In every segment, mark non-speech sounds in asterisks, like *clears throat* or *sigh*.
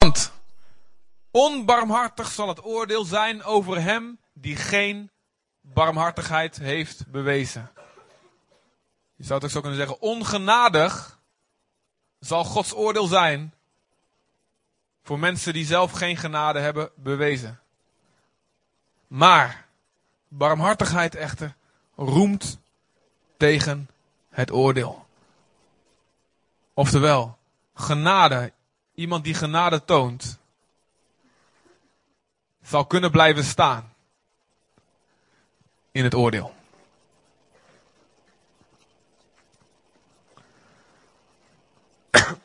Want onbarmhartig zal het oordeel zijn over hem die geen barmhartigheid heeft bewezen. Je zou het ook zo kunnen zeggen, ongenadig zal Gods oordeel zijn voor mensen die zelf geen genade hebben bewezen. Maar barmhartigheid echter roemt tegen het oordeel. Oftewel, genade, iemand die genade toont, zal kunnen blijven staan in het oordeel. *clears throat*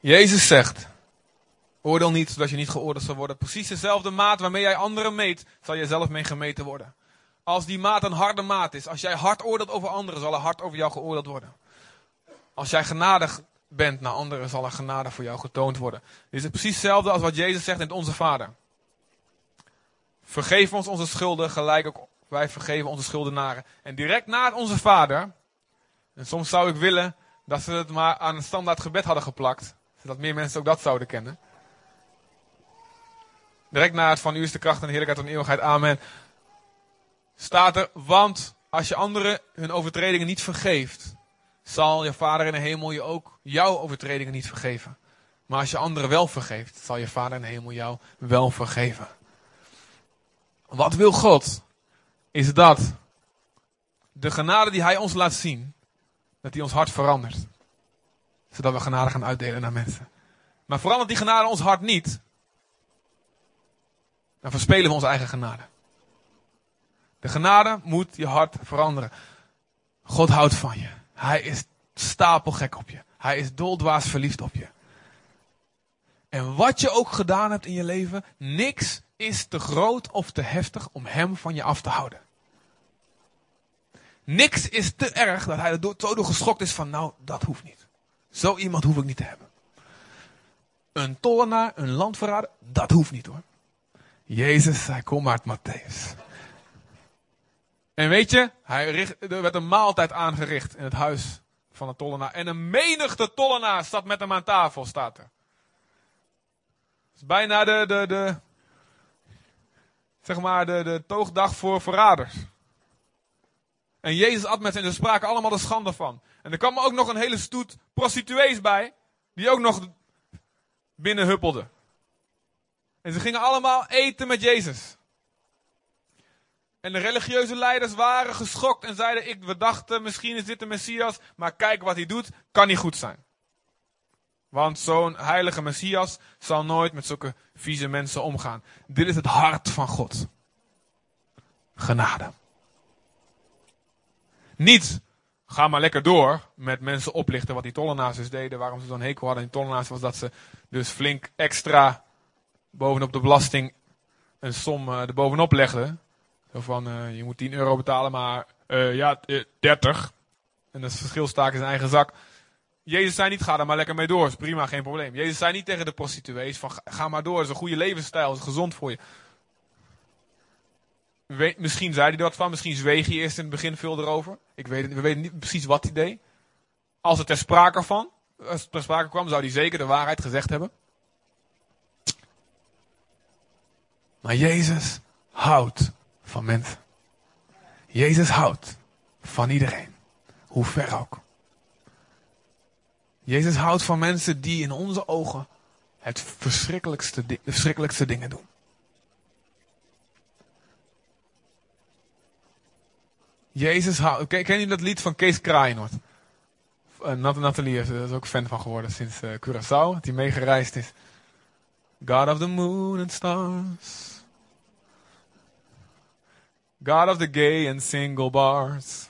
Jezus zegt, oordeel niet zodat je niet geoordeeld zal worden. Precies dezelfde maat waarmee jij anderen meet, zal je zelf mee gemeten worden. Als die maat een harde maat is, als jij hard oordeelt over anderen, zal er hard over jou geoordeeld worden. Als jij genadig bent naar anderen, zal er genade voor jou getoond worden. Dit is precies hetzelfde als wat Jezus zegt in Onze Vader. Vergeef ons onze schulden, gelijk ook wij vergeven onze schuldenaren. En direct na het Onze Vader, en soms zou ik willen dat ze het maar aan een standaard gebed hadden geplakt, zodat meer mensen ook dat zouden kennen. Direct na het van u is de kracht en de heerlijkheid de eeuwigheid. Amen. Staat er, want als je anderen hun overtredingen niet vergeeft, zal je vader in de hemel je ook jouw overtredingen niet vergeven. Maar als je anderen wel vergeeft, zal je vader in de hemel jou wel vergeven. Wat wil God? Is dat de genade die hij ons laat zien, dat die ons hart verandert. Zodat we genade gaan uitdelen naar mensen. Maar verandert die genade ons hart niet, dan verspelen we onze eigen genade. De genade moet je hart veranderen. God houdt van je. Hij is stapelgek op je. Hij is doldwaas verliefd op je. En wat je ook gedaan hebt in je leven, niks is te groot of te heftig om hem van je af te houden. Niks is te erg dat hij er zo door geschokt is van, nou, dat hoeft niet. Zo iemand hoef ik niet te hebben. Een tollenaar, een landverrader, dat hoeft niet hoor. Jezus zei, kom uit Matthäus. En weet je, hij richt, er werd een maaltijd aangericht in het huis van de tollenaar. En een menigte tollenaar zat met hem aan tafel, staat er. Het is bijna de, de, de, zeg maar, de, de toogdag voor verraders. En Jezus at met hen, ze spraken allemaal de schande van. En er kwam ook nog een hele stoet prostituees bij, die ook nog binnen huppelden. En ze gingen allemaal eten met Jezus. En de religieuze leiders waren geschokt en zeiden: ik, We dachten, misschien is dit de Messias, maar kijk wat hij doet, kan niet goed zijn. Want zo'n heilige Messias zal nooit met zulke vieze mensen omgaan. Dit is het hart van God. Genade. Niet, ga maar lekker door met mensen oplichten wat die tollenaars dus deden. Waarom ze zo'n hekel hadden in tollenaars was dat ze dus flink extra bovenop de belasting een som uh, er bovenop legden. Van, uh, je moet 10 euro betalen, maar uh, ja, 30. En dat verschil staak in zijn eigen zak. Jezus zei niet, ga er maar lekker mee door. Is prima, geen probleem. Jezus zei niet tegen de prostituees van, ga maar door. Is een goede levensstijl. Is gezond voor je. We, misschien zei hij dat van. Misschien zweeg hij eerst in het begin veel erover. Ik weet we weten niet precies wat hij deed. Als het ter sprake, van, als het ter sprake kwam, zou hij zeker de waarheid gezegd hebben. Maar Jezus houdt van mensen. Jezus houdt van iedereen. Hoe ver ook. Jezus houdt van mensen die in onze ogen het verschrikkelijkste, de verschrikkelijkste dingen doen. Jezus houdt. Ken, ken je dat lied van Kees Kraaienoord? Uh, Nathalie is er ook fan van geworden sinds uh, Curaçao, hij meegereisd is. God of the moon and stars. God of the gay and single bars.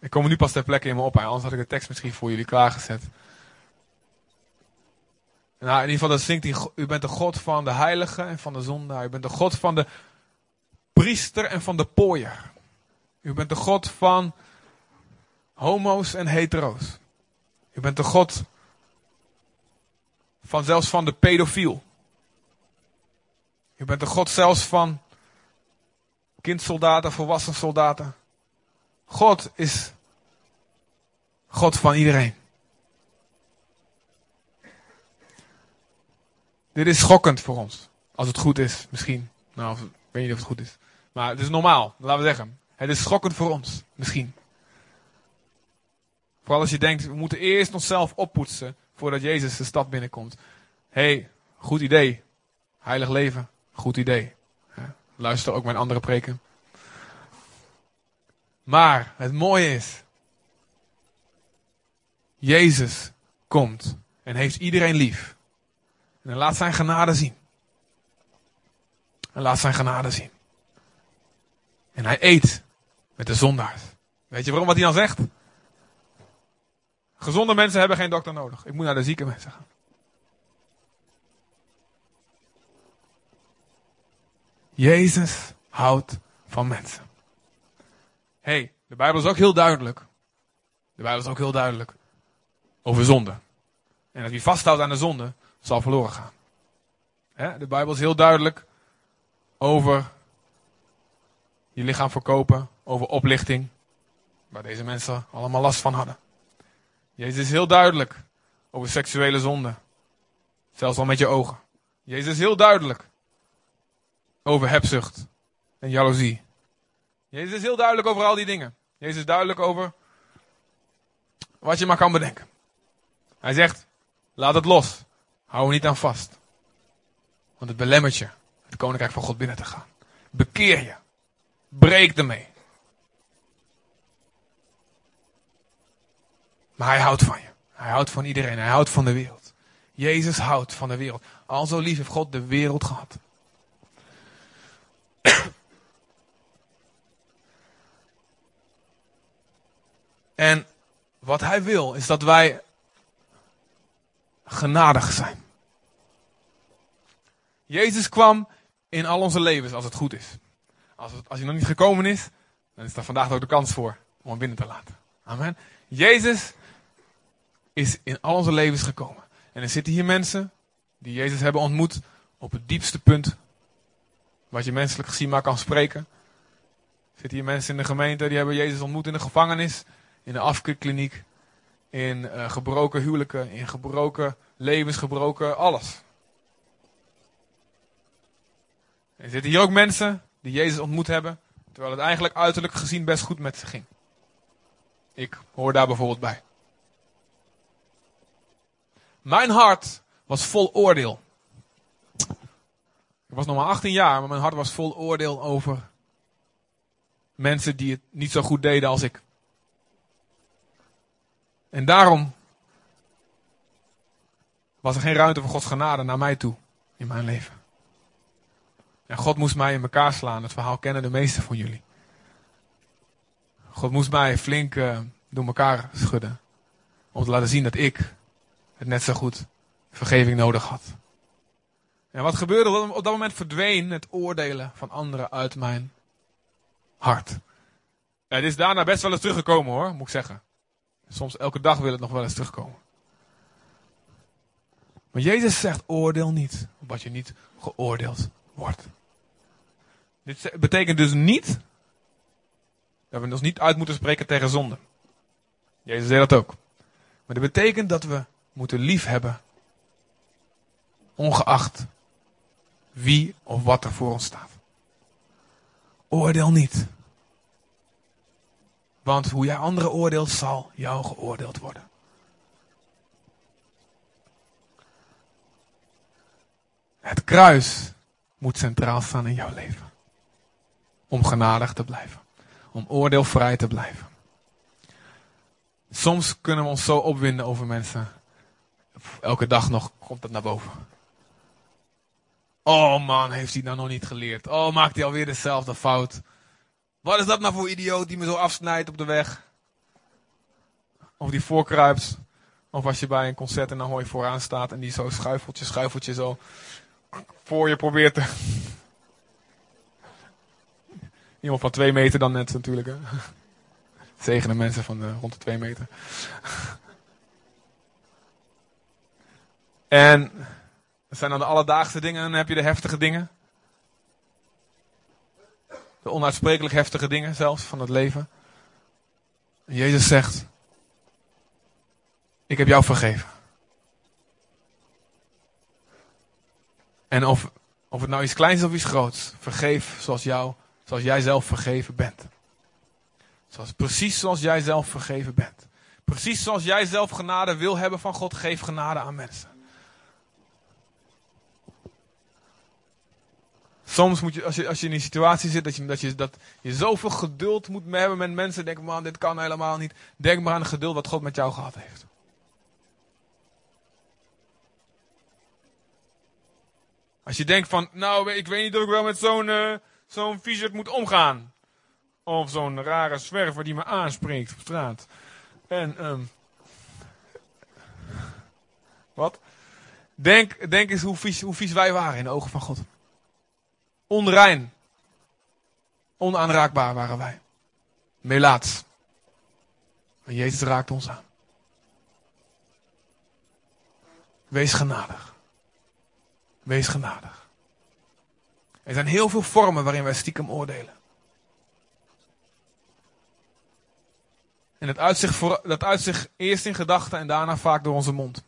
Ik kom nu pas ter plekke in me op, anders had ik de tekst misschien voor jullie klaargezet. Nou, in ieder geval, dat zingt hij, u bent de God van de heilige en van de zondaar. U bent de God van de priester en van de pooier. U bent de God van homo's en hetero's. U bent de God van zelfs van de pedofiel. U bent de God zelfs van kindsoldaten, volwassen soldaten. God is God van iedereen. Dit is schokkend voor ons. Als het goed is, misschien. Nou, ik weet niet of het goed is. Maar het is normaal, laten we zeggen. Het is schokkend voor ons, misschien. Vooral als je denkt, we moeten eerst onszelf oppoetsen voordat Jezus de stad binnenkomt. Hey, goed idee. Heilig leven, goed idee. Luister ook mijn andere preken. Maar het mooie is, Jezus komt en heeft iedereen lief. En laat zijn genade zien. En laat zijn genade zien. En hij eet met de zondaars. Weet je waarom wat hij dan zegt? Gezonde mensen hebben geen dokter nodig. Ik moet naar de zieke mensen gaan. Jezus houdt van mensen. hey, de Bijbel is ook heel duidelijk. De Bijbel is ook heel duidelijk over zonde. En dat wie vasthoudt aan de zonde, zal verloren gaan. de Bijbel is heel duidelijk over je lichaam verkopen, over oplichting, waar deze mensen allemaal last van hadden. Jezus is heel duidelijk over seksuele zonde, zelfs al met je ogen. Jezus is heel duidelijk over hebzucht en jaloezie. Jezus is heel duidelijk over al die dingen. Jezus is duidelijk over wat je maar kan bedenken. Hij zegt, laat het los. Hou er niet aan vast. Want het belemmert je het koninkrijk van God binnen te gaan. Bekeer je. Breek ermee. Maar hij houdt van je. Hij houdt van iedereen. Hij houdt van de wereld. Jezus houdt van de wereld. Al zo lief heeft God de wereld gehad. *coughs* En wat hij wil is dat wij genadig zijn. Jezus kwam in al onze levens als het goed is. Als, als hij nog niet gekomen is, dan is er vandaag ook de kans voor om hem binnen te laten. Amen. Jezus is in al onze levens gekomen. En er zitten hier mensen die Jezus hebben ontmoet op het diepste punt wat je menselijk gezien maar kan spreken. Zitten hier mensen in de gemeente die hebben Jezus ontmoet in de gevangenis, in de afkeerkliniek, in uh, gebroken huwelijken, in gebroken levens, gebroken alles. Er zitten hier ook mensen die Jezus ontmoet hebben, terwijl het eigenlijk uiterlijk gezien best goed met ze ging. Ik hoor daar bijvoorbeeld bij. Mijn hart was vol oordeel. Ik was nog maar 18 jaar, maar mijn hart was vol oordeel over mensen die het niet zo goed deden als ik. En daarom was er geen ruimte voor Gods genade naar mij toe in mijn leven. En God moest mij in elkaar slaan. Het verhaal kennen de meesten van jullie. God moest mij flink uh, door elkaar schudden. Om te laten zien dat ik het net zo goed vergeving nodig had. En wat gebeurde? Op dat moment verdween het oordelen van anderen uit mijn hart. Het is daarna best wel eens teruggekomen hoor, moet ik zeggen. Soms elke dag wil het nog wel eens terugkomen. Maar Jezus zegt oordeel niet, omdat je niet geoordeeld wordt. Dit betekent dus niet dat we ons niet uit moeten spreken tegen zonde. Jezus zei dat ook. Maar dit betekent dat we moeten lief hebben, ongeacht wie of wat er voor ons staat. Oordeel niet. Want hoe jij anderen oordeelt, zal jou geoordeeld worden. Het kruis moet centraal staan in jouw leven. Om genadig te blijven. Om oordeelvrij te blijven. Soms kunnen we ons zo opwinden over mensen. Elke dag nog komt dat naar boven. Oh man, heeft hij nou nog niet geleerd? Oh, maakt hij alweer dezelfde fout? Wat is dat nou voor idioot die me zo afsnijdt op de weg? Of die voorkruipt. Of als je bij een concert hoor je vooraan staat en die zo schuifeltje, schuifeltje zo voor je probeert te... Iemand van twee meter dan net natuurlijk. Hè? Zegenen mensen van de, rond de twee meter. en dat zijn dan de alledaagse dingen. En dan heb je de heftige dingen. De onuitsprekelijk heftige dingen zelfs van het leven. En Jezus zegt, ik heb jou vergeven. En of, of het nou iets kleins of iets groots, vergeef zoals, jou, zoals jij zelf vergeven bent. Zoals, precies zoals jij zelf vergeven bent. Precies zoals jij zelf genade wil hebben van God, geef genade aan mensen. Soms moet je, als je, als je in een situatie zit dat je, dat, je, dat je zoveel geduld moet hebben met mensen, denk man, dit kan helemaal niet. Denk maar aan het geduld wat God met jou gehad heeft. Als je denkt van, nou, ik weet niet of ik wel met zo'n uh, zo'n viezerd moet omgaan. Of zo'n rare zwerver die me aanspreekt op straat. En, um, wat? Denk, denk eens hoe hoe vies wij waren in de ogen van God. Onrein. Onaanraakbaar waren wij. Melaats. En Jezus raakt ons aan. Wees genadig. Wees genadig. Er zijn heel veel vormen waarin wij stiekem oordelen. En dat uitzicht, voor, dat uitzicht eerst in gedachten en daarna vaak door onze mond.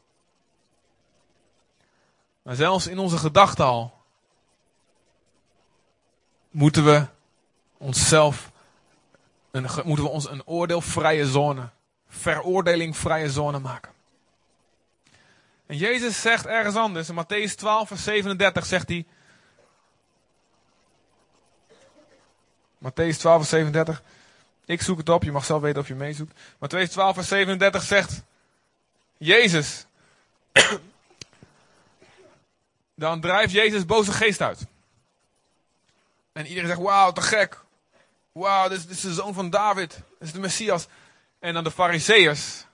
Maar zelfs in onze gedachten al moeten we onszelf, een, moeten we ons een oordeelvrije zone, veroordelingvrije zone maken. En Jezus zegt ergens anders, in Matthäus 12, vers 37 zegt hij. Matthäus 12, vers 37. Ik zoek het op, je mag zelf weten of je meezoekt. Matthäus 12, vers 37 zegt. Jezus. *coughs* Dan drijft Jezus boze geest uit. En iedereen zegt, wauw, te gek. Wauw, dit, dit, is de zoon van David. Dit is de Messias. En dan de fariseeërs.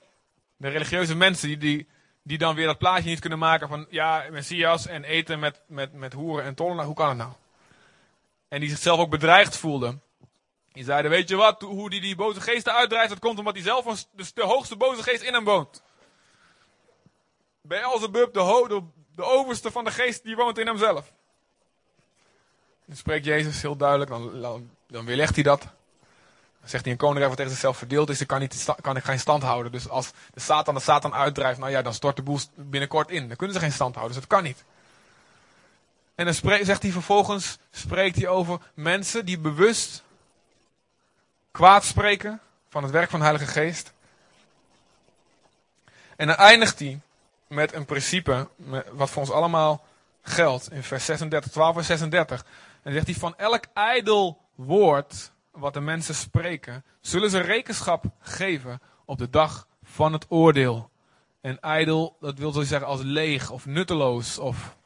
De religieuze mensen die, die, die dan weer dat plaatje niet kunnen maken van, ja, Messias en eten met, met, met hoeren en tollen. Hoe kan het nou? En die zichzelf ook bedreigd voelden. Die zeiden, weet je wat, hoe die die boze geesten uitdrijft, dat komt omdat hij zelf de, dus de hoogste boze geest in hem woont. Beelzebub, de, ho, de, de overste van de geest, die woont in hemzelf. Dan spreekt Jezus heel duidelijk, dan, dan, weerlegt hij dat. Dan zegt hij een koninkrijk wat tegen zichzelf verdeeld is, dan kan, niet, kan ik geen stand houden. Dus als de Satan de Satan uitdrijft, nou ja, dan stort de boel binnenkort in. Dan kunnen ze geen stand houden, dus dat kan niet. En dan zegt hij vervolgens, spreekt hij over mensen die bewust kwaad spreken van het werk van de Heilige Geest. En dan eindigt hij met een principe, wat voor ons allemaal geldt, in vers 36, 12 vers 36. En zegt hij, van elk ijdel woord wat de mensen spreken, zullen ze rekenschap geven op de dag van het oordeel. En ijdel, dat wil zo zeggen als leeg of nutteloos of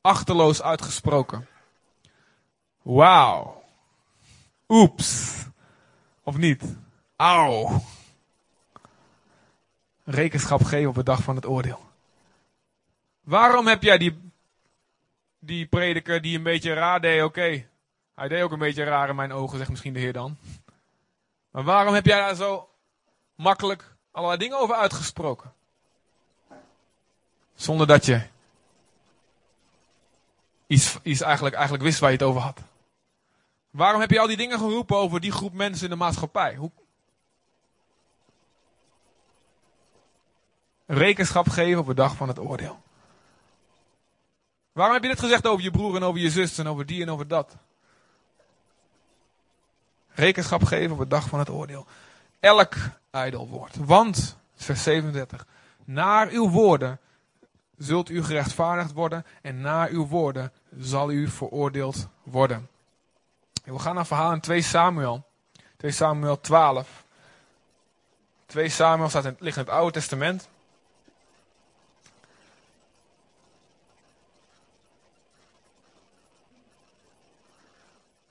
achterloos uitgesproken. Wauw. Oeps. Of niet? Auw. Rekenschap geven op de dag van het oordeel. Waarom heb jij die die prediker die een beetje raar deed, oké. Hij deed ook een beetje raar in mijn ogen, zegt misschien de Heer dan. Maar waarom heb jij daar zo makkelijk allerlei dingen over uitgesproken? Zonder dat je iets, eigenlijk, eigenlijk wist waar je het over had. Waarom heb je al die dingen geroepen over die groep mensen in de maatschappij? Hoe... Rekenschap geven op de dag van het oordeel. Waarom heb je dit gezegd over je broer en over je zus en over die en over dat? Rekenschap geven op de dag van het oordeel. Elk ijdel woord. Want, vers 37, naar uw woorden zult u gerechtvaardigd worden en naar uw woorden zal u veroordeeld worden. we gaan naar verhaal in 2 Samuel. 2 Samuel 12. 2 Samuel staat in, ligt in het Oude Testament.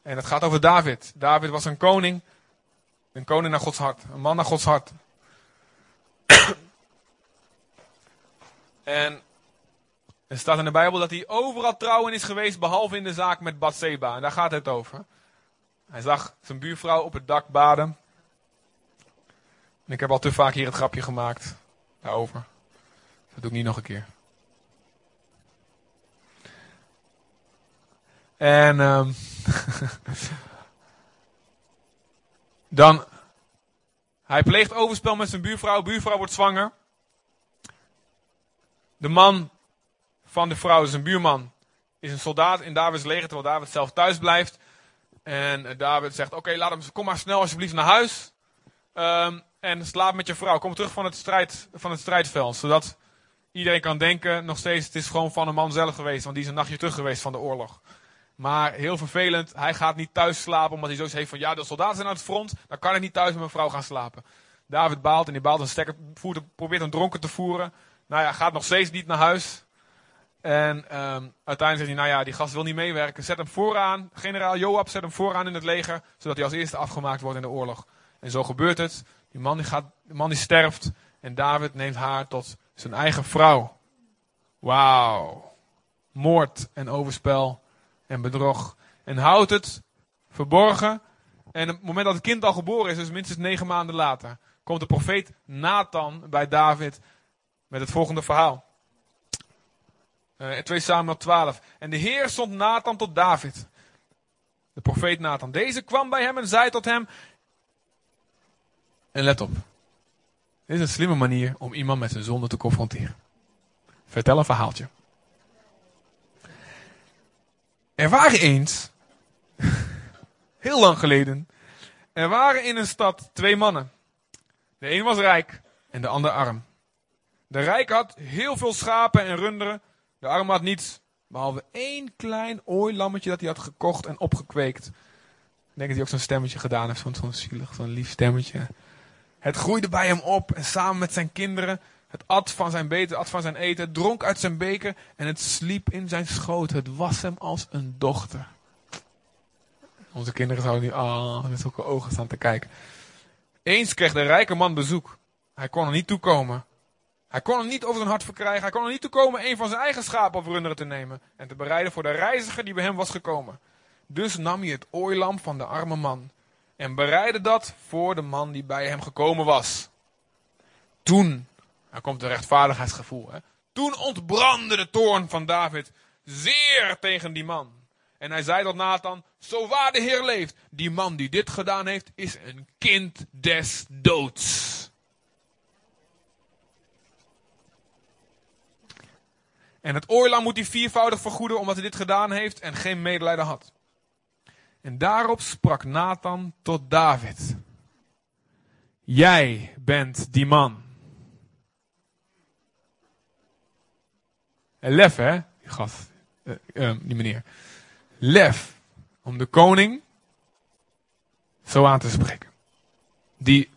En het gaat over David. David was een koning. Een koning naar Gods hart. Een man naar Gods hart. en er staat in de Bijbel dat hij overal trouwen is geweest, behalve in de zaak met Bathseba. En daar gaat het over. Hij zag zijn buurvrouw op het dak baden. En ik heb al te vaak hier het grapje gemaakt daarover. Dat doe ik niet nog een keer. En um, *laughs* dan, Hij pleegt overspel met zijn buurvrouw. Buurvrouw wordt zwanger. De man van de vrouw, zijn buurman, is een soldaat in Davids leger, terwijl David zelf thuis blijft. En David zegt, oké, laat hem, kom maar snel alsjeblieft naar huis. Ehm, en slaap met je vrouw. Kom terug van het, strijd, van het strijdveld. Zodat iedereen kan denken, nog steeds, het is gewoon van een man zelf geweest. Want die is een nachtje terug geweest van de oorlog. Maar heel vervelend, hij gaat niet thuis slapen. Omdat hij zoiets heeft van, ja, de soldaten zijn aan het front. Dan kan ik niet thuis met mijn vrouw gaan slapen. David baalt en die baalt een stekker, probeert hem dronken te voeren. Nou ja, gaat nog steeds niet naar huis. En um, uiteindelijk zegt hij, nou ja, die gast wil niet meewerken. Zet hem vooraan. Generaal Joab zet hem vooraan in het leger. Zodat hij als eerste afgemaakt wordt in de oorlog. En zo gebeurt het. Die man die, gaat, die man die sterft. En David neemt haar tot zijn eigen vrouw. Wauw. Moord en overspel en bedrog. En houdt het verborgen. En op het moment dat het kind al geboren is, dus minstens negen maanden later, komt de profeet Nathan bij David met het volgende verhaal. Uh, 2 Samuel 12. En de Heer stond Nathan tot David. De profeet Nathan. Deze kwam bij hem en zei tot hem. En let op. Dit is een slimme manier om iemand met zijn zonde te confronteren. Vertel een verhaaltje. Er waren eens, *laughs* heel lang geleden, er waren in een stad twee mannen. De een was rijk en de ander arm. De rijke had heel veel schapen en runderen. De arme had niets, behalve één klein ooilammetje dat hij had gekocht en opgekweekt. Ik denk dat hij ook zo'n stemmetje gedaan heeft, zo'n zo zielig, zo'n lief stemmetje. Het groeide bij hem op en samen met zijn kinderen. Het at van zijn beten, at van zijn eten, dronk uit zijn beker en het sliep in zijn schoot. Het was hem als een dochter. Onze kinderen zouden nu ah, met zulke ogen staan te kijken. Eens kreeg de rijke man bezoek. Hij kon er niet toekomen. Hij kon er niet over zijn hart verkrijgen. Hij kon er niet toekomen een van zijn eigen schapen of runderen te nemen. En te bereiden voor de reiziger die bij hem was gekomen. Dus nam hij het ooilam van de arme man. En bereidde dat voor de man die bij hem gekomen was. Toen, daar komt het rechtvaardigheidsgevoel. Hè? Toen ontbrandde de toorn van David zeer tegen die man. En hij zei tot Nathan, zo waar de Heer leeft, die man die dit gedaan heeft, is een kind des doods. En het oorlam moet hij viervoudig vergoeden omdat hij dit gedaan heeft en geen medelijden had. En daarop sprak Nathan tot David. Jij bent die man. En lef, hè, die gast, uh, uh, die meneer. Lef om de koning zo aan te spreken. Die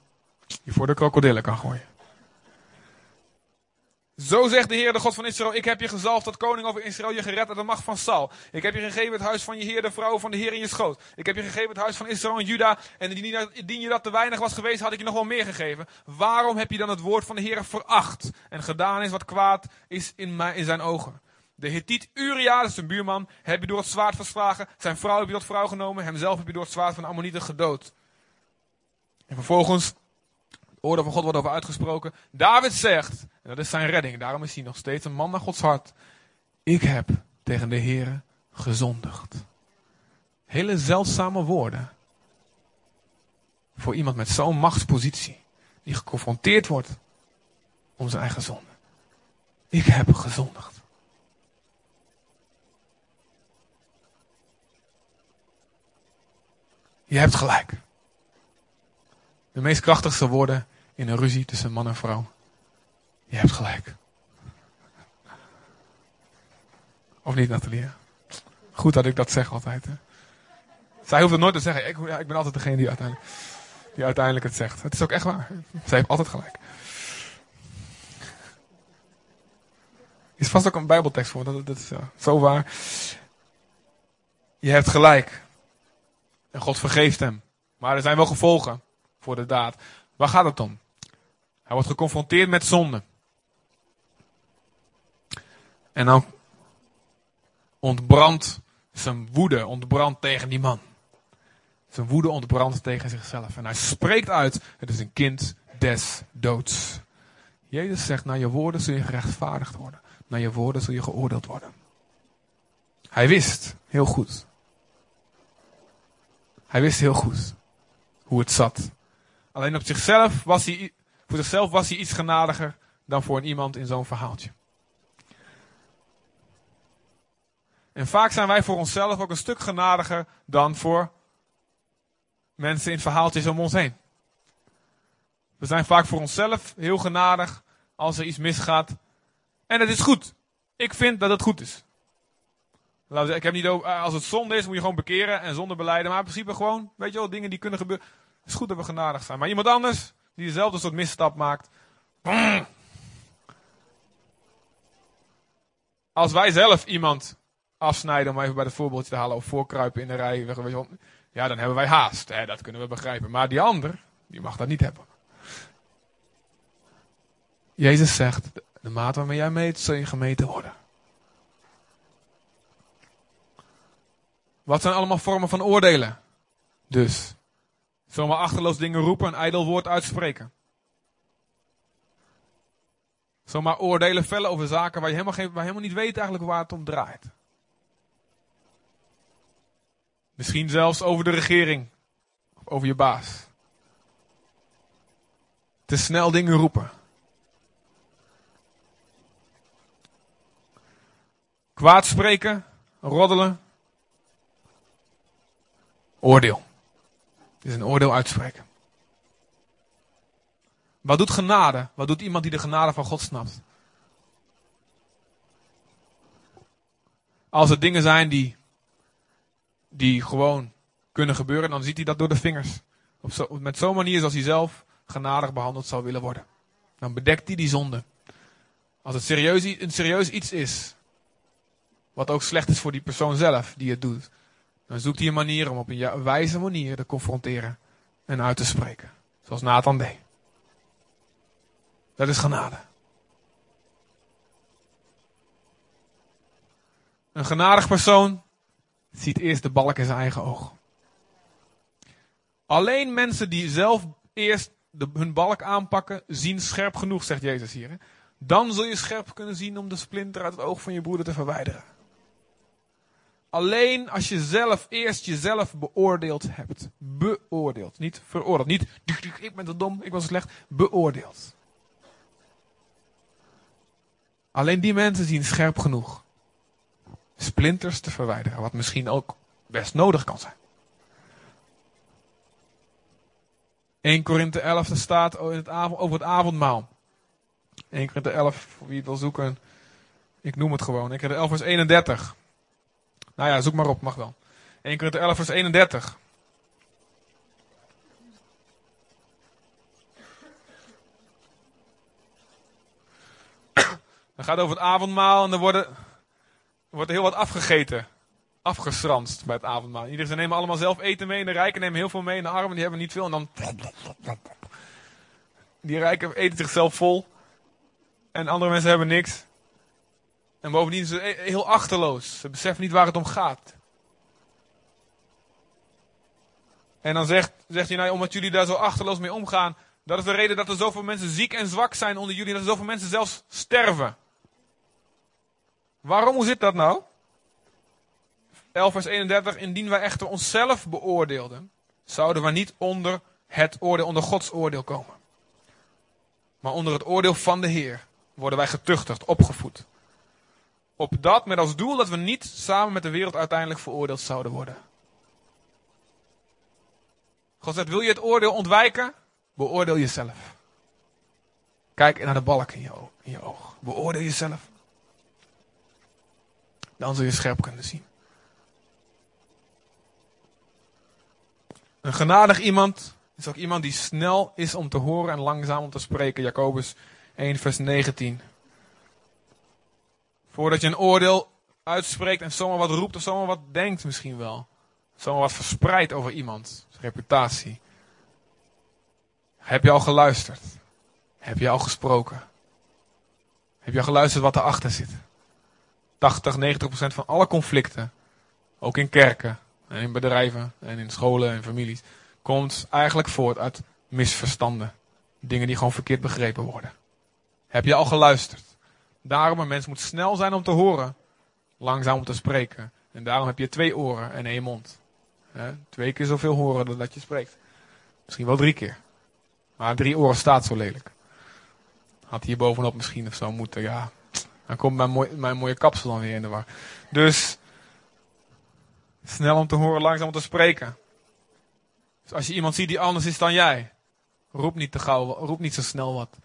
je voor de krokodillen kan gooien. Zo zegt de Heer, de God van Israël, ik heb je gezalfd tot koning over Israël, je gered uit de macht van Saul. Ik heb je gegeven het huis van je Heer, de vrouw van de Heer in je schoot. Ik heb je gegeven het huis van Israël en Juda, en indien je dat te weinig was geweest, had ik je nog wel meer gegeven. Waarom heb je dan het woord van de Heer veracht en gedaan is wat kwaad is in, mijn, in zijn ogen? De Hethiet Uria, zijn buurman, heb je door het zwaard verslagen. Zijn vrouw heb je tot vrouw genomen, hemzelf heb je door het zwaard van de Ammonieten gedood. En vervolgens oordeel van God wordt over uitgesproken. David zegt, en dat is zijn redding, daarom is hij nog steeds een man naar Gods hart. Ik heb tegen de Heer gezondigd. Hele zeldzame woorden. Voor iemand met zo'n machtspositie. Die geconfronteerd wordt om zijn eigen zonde. Ik heb gezondigd. Je hebt gelijk. De meest krachtigste woorden in een ruzie tussen man en vrouw. Je hebt gelijk. Of niet, Nathalie? Goed dat ik dat zeg altijd. Hè? Zij hoeft het nooit te zeggen. Ik, ik ben altijd degene die uiteindelijk, die uiteindelijk het zegt. Het is ook echt waar. Zij heeft altijd gelijk. Is vast ook een bijbeltekst voor. Dat, dat is zo waar. Je hebt gelijk. En God vergeeft hem. Maar er zijn wel gevolgen voor de daad. Waar gaat het om? Hij wordt geconfronteerd met zonde. En dan ontbrandt zijn woede ontbrandt tegen die man. Zijn woede ontbrandt tegen zichzelf. En hij spreekt uit, het is een kind des doods. Jezus zegt, naar je woorden zul je gerechtvaardigd worden. Naar je woorden zul je geoordeeld worden. Hij wist heel goed. Hij wist heel goed hoe het zat Alleen op zichzelf was hij, voor zichzelf was hij iets genadiger dan voor een iemand in zo'n verhaaltje. En vaak zijn wij voor onszelf ook een stuk genadiger dan voor mensen in verhaaltjes om ons heen. We zijn vaak voor onszelf heel genadig als er iets misgaat. En het is goed. Ik vind dat het goed is. Ik heb niet over, als het zonde is, moet je gewoon bekeren en zonde beleiden. Maar in principe gewoon, weet je wel, dingen die kunnen gebeuren. Het is goed dat we genadig zijn. Maar iemand anders, die dezelfde soort misstap maakt. Als wij zelf iemand afsnijden, om even bij het voorbeeldje te halen, of voorkruipen in de rij, ja, dan hebben wij haast. Hè, dat kunnen we begrijpen. Maar die ander, die mag dat niet hebben. Jezus zegt, de maat waarmee jij meet, zul je gemeten worden. Wat zijn allemaal vormen van oordelen? Dus, zomaar achterloos dingen roepen, een ijdel woord uitspreken. Zomaar oordelen vellen over zaken waar je helemaal, geen, waar je helemaal niet weet eigenlijk waar het om draait. Misschien zelfs over de regering. Over je baas. Te snel dingen roepen. Kwaad spreken, roddelen. Oordeel. Het is een oordeel uitspreken. Wat doet genade? Wat doet iemand die de genade van God snapt? Als er dingen zijn die, die gewoon kunnen gebeuren, dan ziet hij dat door de vingers. Op met zo'n manier zoals hij zelf genadig behandeld zou willen worden. Dan bedekt hij die zonde. Als het serieus, een serieus iets is, wat ook slecht is voor die persoon zelf die het doet. Dan zoekt hij een manier om op een wijze manier te confronteren en uit te spreken. Zoals Nathan deed. Dat is genade. Een genadig persoon ziet eerst de balk in zijn eigen oog. Alleen mensen die zelf eerst hun balk aanpakken, zien scherp genoeg, zegt Jezus hier. Hè? Dan zul je scherp kunnen zien om de splinter uit het oog van je broeder te verwijderen. Alleen als je zelf eerst jezelf beoordeeld hebt. Beoordeeld. Niet veroordeeld. Niet, ik ben te dom, ik was slecht. Beoordeeld. Alleen die mensen zien scherp genoeg. Splinters te verwijderen. Wat misschien ook best nodig kan zijn. 1 Korinthe 11 staat over het avondmaal. 1 Korinthe 11, voor wie het wil zoeken. Ik noem het gewoon. 1 Korinthe 11 vers 31. Nou ja, zoek maar op, mag wel. 1 Korinther 11 vers 31. *coughs* Dan gaat over het avondmaal en er, worden, wordt heel wat afgegeten. Afgestranst bij het avondmaal. Iedereen ze nemen allemaal zelf eten mee. En de rijken nemen heel veel mee. En de armen die hebben niet veel. En dan... Die rijken eten zichzelf vol. En andere mensen hebben niks. En bovendien zijn ze heel achterloos. Ze beseffen niet waar het om gaat. En dan zegt, zegt hij, nou, omdat jullie daar zo achterloos mee omgaan, dat is de reden dat er zoveel mensen ziek en zwak zijn onder jullie, dat er zoveel mensen zelfs sterven. Waarom, hoe zit dat nou? 11 vers 31, indien wij echter onszelf beoordeelden, zouden we niet onder het oordeel, onder Gods oordeel komen. Maar onder het oordeel van de Heer worden wij getuchtigd, opgevoed. Op dat met als doel dat we niet samen met de wereld uiteindelijk veroordeeld zouden worden. God zegt, wil je het oordeel ontwijken? Beoordeel jezelf. Kijk naar de balk in je, in je oog. Beoordeel jezelf. Dan zul je scherp kunnen zien. Een genadig iemand is ook iemand die snel is om te horen en langzaam om te spreken. Jacobus 1 vers 19. Voordat je een oordeel uitspreekt en zomaar wat roept of zomaar wat denkt misschien wel. Zomaar wat verspreidt over iemand. Reputatie. Heb je al geluisterd? Heb je al gesproken? Heb je al geluisterd wat erachter zit? 80, 90 procent van alle conflicten, ook in kerken en in bedrijven en in scholen en families, komt eigenlijk voort uit misverstanden. Dingen die gewoon verkeerd begrepen worden. Heb je al geluisterd? Daarom een mens moet snel zijn om te horen, langzaam om te spreken. En daarom heb je twee oren en één mond. twee keer zoveel horen dan dat je spreekt. Misschien wel drie keer. Maar drie oren staat zo lelijk. Had hier bovenop misschien of zo moeten, ja. Dan komt mijn, mijn mooie kapsel dan weer in de war. Dus, snel om te horen, langzaam om te spreken. Dus als je iemand ziet die anders is dan jij, roep niet te gauw, roep niet zo snel wat.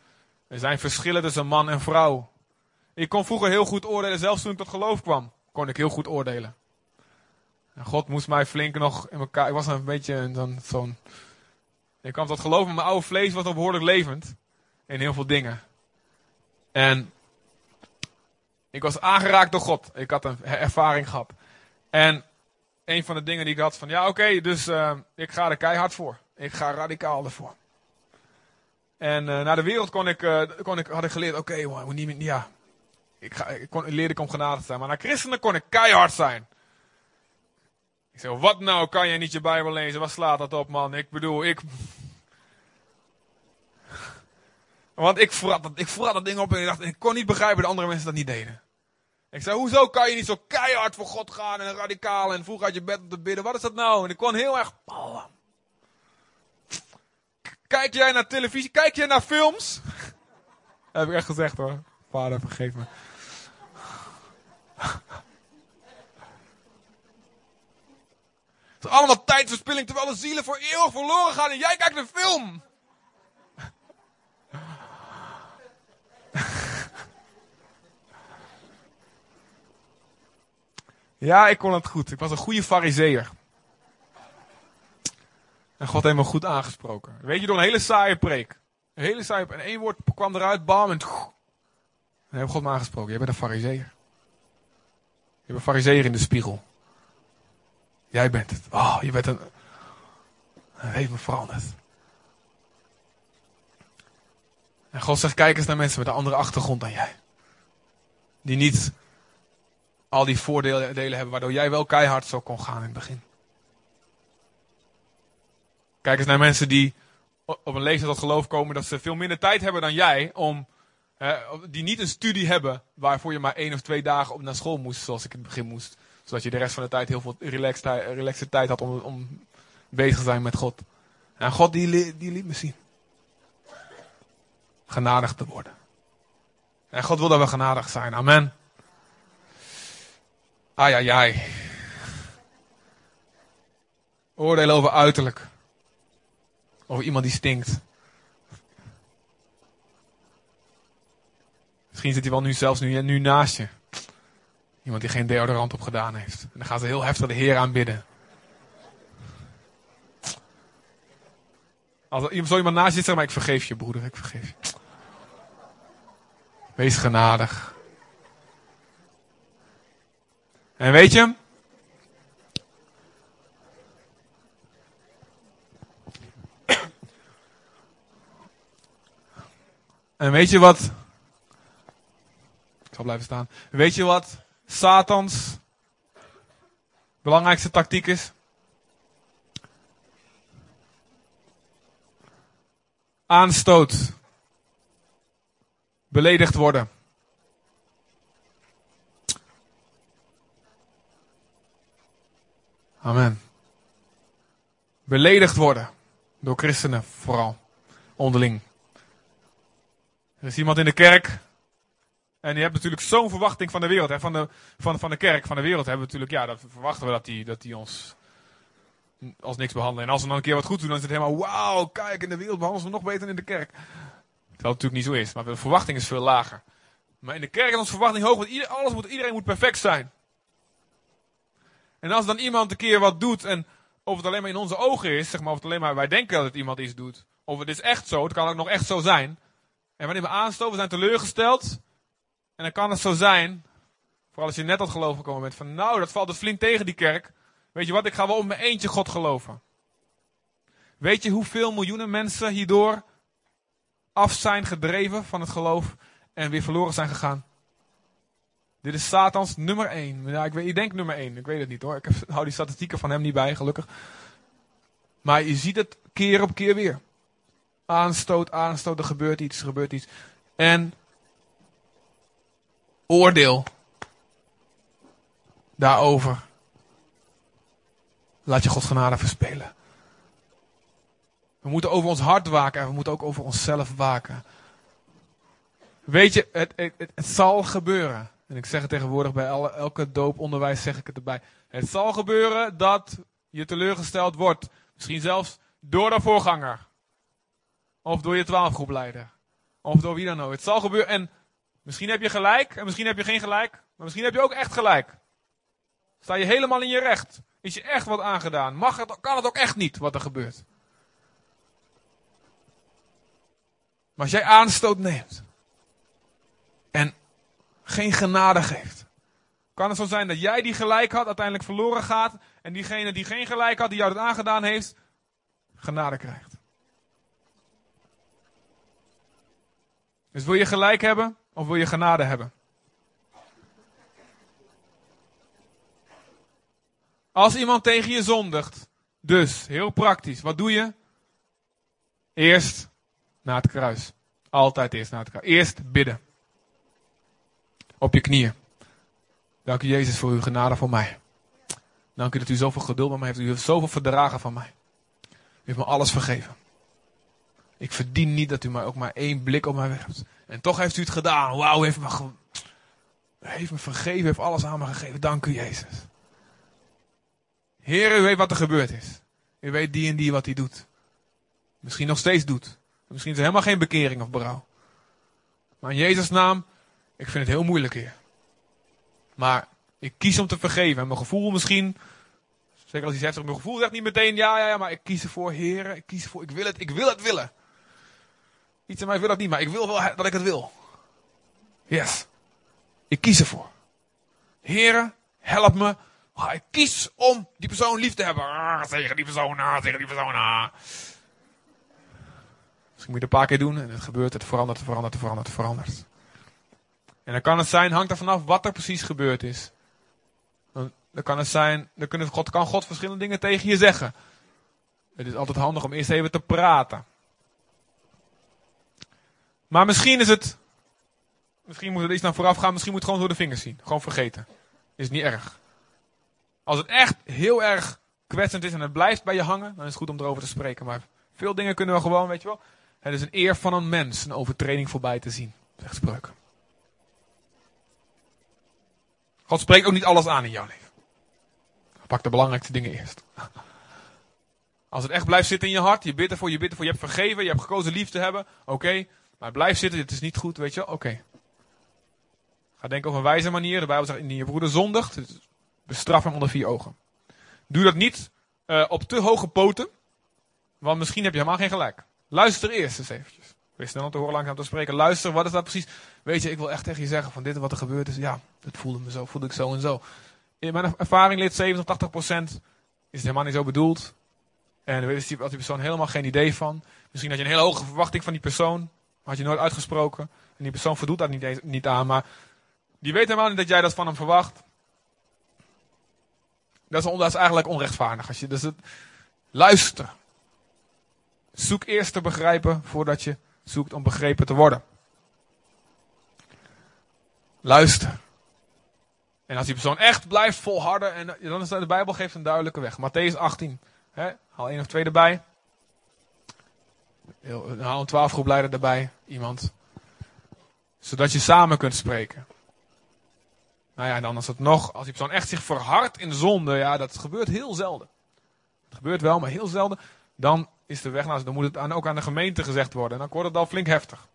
Er zijn verschillen tussen man en vrouw. Ik kon vroeger heel goed oordelen, zelfs toen ik tot geloof kwam, kon ik heel goed oordelen. En God moest mij flink nog in elkaar. Ik was een beetje zo'n. zo'n ik kwam tot geloof, maar mijn oude vlees was nog behoorlijk levend. In heel veel dingen. En. Ik was aangeraakt door God. Ik had een ervaring gehad. En. Een van de dingen die ik had van. Ja, oké, dus uh, ik ga er keihard voor. Ik ga radicaal ervoor. En uh, naar de wereld kon ik, uh, kon ik, had ik geleerd, oké, okay, niet, ja, ik, ga, ik, kon, leerde ik om genade te zijn. Maar naar christenen kon ik keihard zijn. Ik zeg, wat nou, kan jij niet je Bijbel lezen? Wat slaat dat op, man? Ik bedoel, ik... Want ik vrat, dat, ik vrat dat ding op en ik dacht, ik kon niet begrijpen dat andere mensen dat niet deden. Ik zei, hoezo kan je niet zo keihard voor God gaan en radicaal en vroeg uit je bed om te bidden? Wat is dat nou? En ik kon heel erg... Kijk jij naar televisie? Kijk jij naar films? *laughs* Heb ik echt gezegd hoor. Vader, vergeef me. *laughs* Het is allemaal tijdverspilling terwijl de zielen voor eeuwig verloren gaan en jij kijkt een film. *laughs* Ja, ik kon het goed. Ik was een goede fariseer. En God heeft me goed aangesproken. Weet je, door een hele saaie preek. Een hele saaie En één woord kwam eruit, bam, en... En heeft God me aangesproken. Jij bent een fariseer. Je bent een fariseer in de spiegel. Jij bent het. Oh, je bent een... Hij heeft me veranderd. En God zegt, kijk eens naar mensen met een andere achtergrond dan jij. Die niet al die voordelen hebben, waardoor jij wel keihard zo kon gaan in het begin. Kijk eens naar mensen die op een leeftijd tot geloof komen dat ze veel minder tijd hebben dan jij om die niet een studie hebben waarvoor je maar één of twee dagen op naar school moest, zoals ik in het begin moest. Zodat je de rest van de tijd heel veel relaxed, tijd had om, om bezig te zijn met God. En God die, die liet me zien. Genadig te worden. En God wil dat we genadig zijn. Amen. Ai, ai, ai. Oordelen over uiterlijk. Over iemand die stinkt. Misschien zit hij wel nu zelfs nu, nu naast je. Iemand die geen deodorant op gedaan heeft. En dan gaan ze heel heftig de Heer aanbidden. Als er zo iemand naast je zit, zeg maar, ik vergeef je broeder, ik vergeef je. Wees genadig. En weet je, En weet je wat blijven staan. Weet je wat Satans belangrijkste tactiek is? Aanstoot. Beledigd worden. Amen. Beledigd worden. Door christenen vooral. Onderling. Er is iemand in de kerk en je hebt natuurlijk zo'n verwachting van de wereld, hè, van, de, van, van de kerk, van de wereld. Hebben we natuurlijk, ja, verwachten we dat die, dat die ons als niks behandelen. En als we dan een keer wat goed doen, dan is het helemaal, wauw, kijk, in de wereld behandelen ze nog beter in de kerk. Terwijl het natuurlijk niet zo is, maar de verwachting is veel lager. Maar in de kerk is onze verwachting hoog, want alles moet, iedereen moet perfect zijn. En als dan iemand een keer wat doet, en of het alleen maar in onze ogen is, zeg maar, of het alleen maar wij denken dat het iemand iets doet, of het is echt zo, het kan ook nog echt zo zijn. En wanneer we aanstoten, zijn teleurgesteld, en dan kan het zo zijn, vooral als je net tot geloof gekomen bent, van nou, dat valt dus flink tegen die kerk. Weet je wat, ik ga wel op mijn eentje God geloven. Weet je hoeveel miljoenen mensen hierdoor af zijn gedreven van het geloof en weer verloren zijn gegaan? Dit is Satans nummer 1. Ja, ik, weet, ik denk nummer 1. Ik weet het niet hoor. Ik hou die statistieken van hem niet bij, gelukkig. Maar je ziet het keer op keer weer. Aanstoot, aanstoot, er gebeurt iets, er gebeurt iets. En oordeel daarover. Laat je Gods genade verspelen. We moeten over ons hart waken en we moeten ook over onszelf waken. Weet je, het, het, zal gebeuren. En ik zeg het tegenwoordig bij alle, elke dooponderwijs zeg ik het erbij. Het zal gebeuren dat je teleurgesteld wordt. Misschien zelfs door de voorganger. Of door je twaalfgroepleider. Of door wie dan ook. Het zal gebeuren. En misschien heb je gelijk. En misschien heb je geen gelijk. Maar misschien heb je ook echt gelijk. Sta je helemaal in je recht. Is je echt wat aangedaan. Mag het, kan het ook echt niet wat er gebeurt. Maar als jij aanstoot neemt. En geen genade geeft. Kan het zo zijn dat jij die gelijk had uiteindelijk verloren gaat. En diegene die geen gelijk had, die jou het aangedaan heeft, genade krijgt. Dus wil je gelijk hebben of wil je genade hebben? Als iemand tegen je zondigt, dus heel praktisch, wat doe je? Eerst naar het kruis. Altijd eerst naar het kruis. Eerst bidden. Op je knieën. Dank u Jezus voor uw genade voor mij. Dank u dat u zoveel geduld met mij heeft. U heeft zoveel verdragen van mij. U heeft me alles vergeven. Ik verdien niet dat u mij ook maar één blik op mij werpt. En toch heeft u het gedaan. Wauw, heeft me, ge... heeft me vergeven, heeft alles aan me gegeven. Dank u Jezus. Heer, u weet wat er gebeurd is. U weet die en die wat hij doet. Misschien nog steeds doet. Misschien is er helemaal geen bekering of berouw. Maar in Jezus' naam, ik vind het heel moeilijk, Heer. Maar ik kies om te vergeven. En mijn gevoel misschien, zeker als hij zegt, mijn gevoel zegt niet meteen ja, ja, ja, maar ik kies ervoor, Heer, ik kies ervoor, ik wil het, ik wil het willen. Iets in mij wil het niet, maar ik wil wel dat ik het wil. Yes. Ik kies ervoor. Heren, help me. Oh, ik kies om die persoon lief te hebben. Ah, tegen die persoon, ah, tegen die persoon. Ah. Misschien moet je het een paar keer doen en het gebeurt, het verandert, verandert, verandert, verandert. En dan kan het zijn, hangt er vanaf wat er precies gebeurd is. Dan kan het zijn, dan kunnen, God, kan God verschillende dingen tegen je zeggen. Het is altijd handig om eerst even te praten. Maar misschien is het, misschien moet er iets naar vooraf gaan, misschien moet het gewoon door de vingers zien. Gewoon vergeten. Is niet erg. Als het echt heel erg kwetsend is en het blijft bij je hangen, dan is het goed om erover te spreken. Maar veel dingen kunnen we gewoon, weet je wel. Het is een eer van een mens een overtreding voorbij te zien, zegt spreuken. God spreekt ook niet alles aan in jouw leven. Pak de belangrijkste dingen eerst. Als het echt blijft zitten in je hart, je bidt ervoor, je bidt ervoor, je hebt vergeven, je hebt gekozen lief te hebben, oké. maar blijf zitten, het is niet goed, weet je oké. Ga denken op een wijze manier. De Bijbel zegt, indien je broeder zondigt, bestraf hem onder vier ogen. Doe dat niet uh, op te hoge poten, want misschien heb je helemaal geen gelijk. Luister eerst eens eventjes. Wees snel om te horen langzaam te spreken. Luister, wat is dat precies? Weet je, ik wil echt tegen je zeggen van dit wat er gebeurd is. Ja, het voelde me zo, voelde ik zo en zo. In mijn ervaring leert 70, 80 procent is het helemaal niet zo bedoeld. En dan weet die, persoon helemaal geen idee van. Misschien had je een hele hoge verwachting van die persoon. Had je nooit uitgesproken. En die persoon voldoet daar niet, niet aan. Maar die weet helemaal niet dat jij dat van hem verwacht. Dat is, dat eigenlijk onrechtvaardig. Als je, dus het, luister. Zoek eerst te begrijpen voordat je zoekt om begrepen te worden. Luister. En als die persoon echt blijft volharden, en dan is de Bijbel geeft een duidelijke weg. Matthäus 18. Hè? Haal één of twee erbij. Haal een twaalfgroepleider erbij. Iemand. Zodat je samen kunt spreken. Nou ja, en dan is het nog, als die persoon echt zich verhardt in zonde, ja, dat gebeurt heel zelden. Het gebeurt wel, maar heel zelden. Dan is de weg dan moet het aan, ook aan de gemeente gezegd worden. En dan wordt het al flink heftig.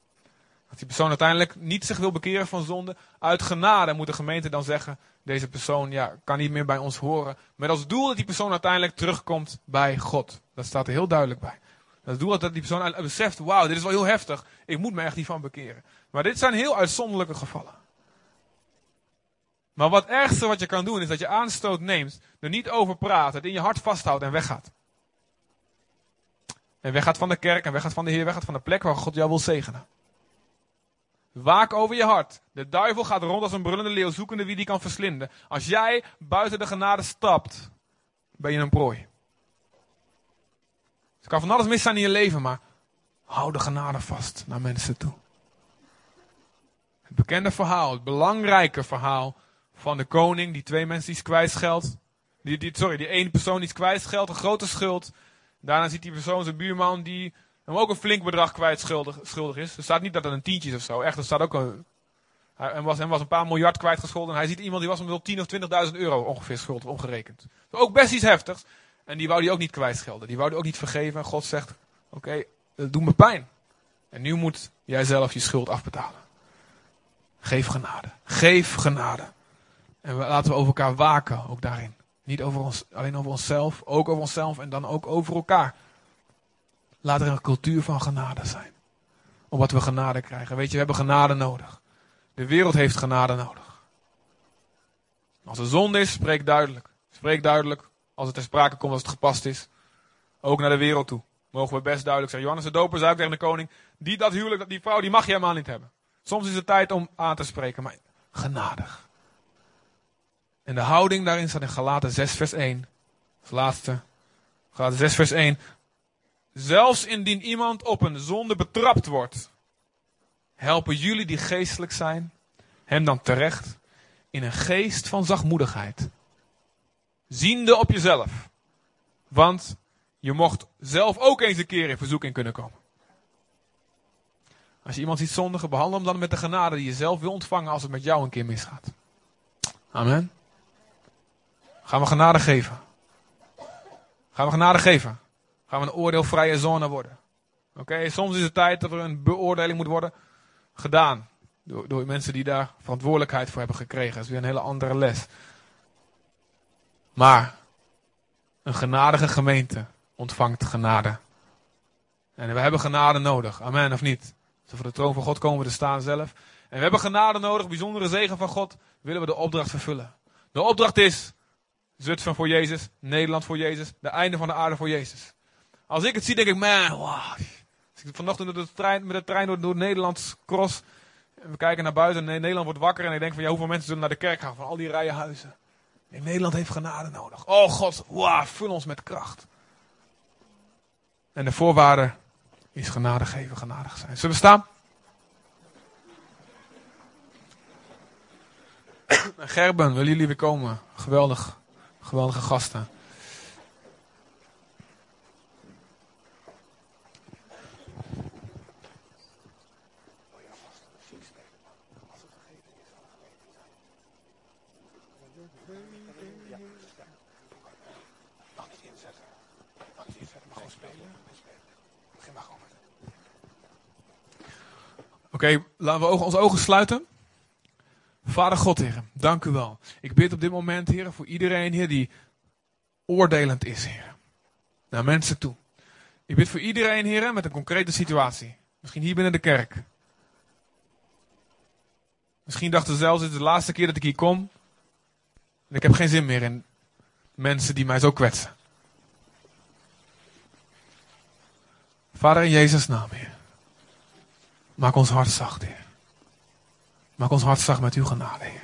Als die persoon uiteindelijk niet zich wil bekeren van zonde, uit genade moet de gemeente dan zeggen, deze persoon ja, kan niet meer bij ons horen. Met als doel dat die persoon uiteindelijk terugkomt bij God. Dat staat er heel duidelijk bij. Dat doel dat die persoon beseft, wauw, dit is wel heel heftig. Ik moet me echt hiervan bekeren. Maar dit zijn heel uitzonderlijke gevallen. Maar wat ergste wat je kan doen, is dat je aanstoot neemt, er niet over praat, het in je hart vasthoudt en weggaat. En weggaat van de kerk en weggaat van de Heer, weggaat van de plek waar God jou wil zegenen. Waak over je hart. De duivel gaat rond als een brullende leeuw, zoekende wie die kan verslinden. Als jij buiten de genade stapt, ben je een prooi. Het kan van alles mis zijn in je leven, maar hou de genade vast naar mensen toe. Het bekende verhaal, het belangrijke verhaal van de koning, die twee mensen iets kwijtscheldt. Die, die, sorry, die ene persoon iets kwijtscheldt, een grote schuld. Daarna ziet die persoon zijn buurman die hem ook een flink bedrag kwijt schuldig, schuldig is. Er staat niet dat het een tientje is of zo. Echt, er staat ook een... Hij was, hem was een paar miljard kwijtgescholden. En hij ziet iemand die was hem wel 10 of 20.000 euro ongeveer schuldig, omgerekend. Ook best iets heftigs. En die wou hij ook niet kwijtschelden. Die wou hij ook niet vergeven. En God zegt, oké, dat doet me pijn. En nu moet jij zelf je schuld afbetalen. Geef genade. Geef genade. En we, laten we over elkaar waken, ook daarin. Niet over ons, alleen over onszelf, ook over onszelf en dan ook over elkaar. Laat er een cultuur van genade zijn. Omdat we genade krijgen. Weet je, we hebben genade nodig. De wereld heeft genade nodig. Als er zonde is, spreek duidelijk. Spreek duidelijk als het ter sprake komt, als het gepast is. Ook naar de wereld toe. Mogen we best duidelijk zeggen. Johannes de Doper zei tegen de koning, die dat huwelijk, die vrouw, die mag je helemaal niet hebben. Soms is het tijd om aan te spreken, maar genadig. En de houding daarin staat in Galaten 6 vers 1. Als laatste. Galaten 6 vers 1. Zelfs indien iemand op een zonde betrapt wordt, helpen jullie die geestelijk zijn, hem dan terecht in een geest van zachtmoedigheid. Ziende op jezelf. Want je mocht zelf ook eens een keer in verzoeking kunnen komen. Als je iemand ziet zondigen, behandel hem dan met de genade die je zelf wil ontvangen als het met jou een keer misgaat. Amen. Gaan we genade geven? Gaan we genade geven? Gaan we een oordeelvrije zone worden? Oké, soms is het tijd dat er een beoordeling moet worden gedaan. Door, door mensen die daar verantwoordelijkheid voor hebben gekregen. Dat is weer een hele andere les. Maar een genadige gemeente ontvangt genade. En we hebben genade nodig. Amen of niet? Zo voor de troon van God komen we te staan zelf. En we hebben genade nodig, bijzondere zegen van God. Willen we de opdracht vervullen. De opdracht is Zutphen voor Jezus, Nederland voor Jezus, de einde van de aarde voor Jezus. Als ik het zie, denk ik, man, wow. Als ik vanochtend de trein, met de trein door, door Nederland cross. En we kijken naar buiten en Nederland wordt wakker. En ik denk van, ja, hoeveel mensen zullen naar de kerk gaan van al die rijen huizen. Nederland heeft genade nodig. Oh God, wow, vul ons met kracht. En de voorwaarde is genade geven, genadig zijn. Zullen we staan? *coughs* Gerben, willen jullie weer komen? Geweldig. Geweldige gasten. Oké, laten we onze ogen sluiten. Vader God, Heer, dank u wel. Ik bid op dit moment, Heer, voor iedereen, Heer, die oordelend is, Heer. Naar mensen toe. Ik bid voor iedereen, Heer, met een concrete situatie. Misschien hier binnen de kerk. Misschien dachten ze zelfs, het is de laatste keer dat ik hier kom. En ik heb geen zin meer in mensen die mij zo kwetsen. Vader in Jezus' naam, Heer. Maak ons hart zacht, Heer. Maak ons hart zacht met uw genade, Heer.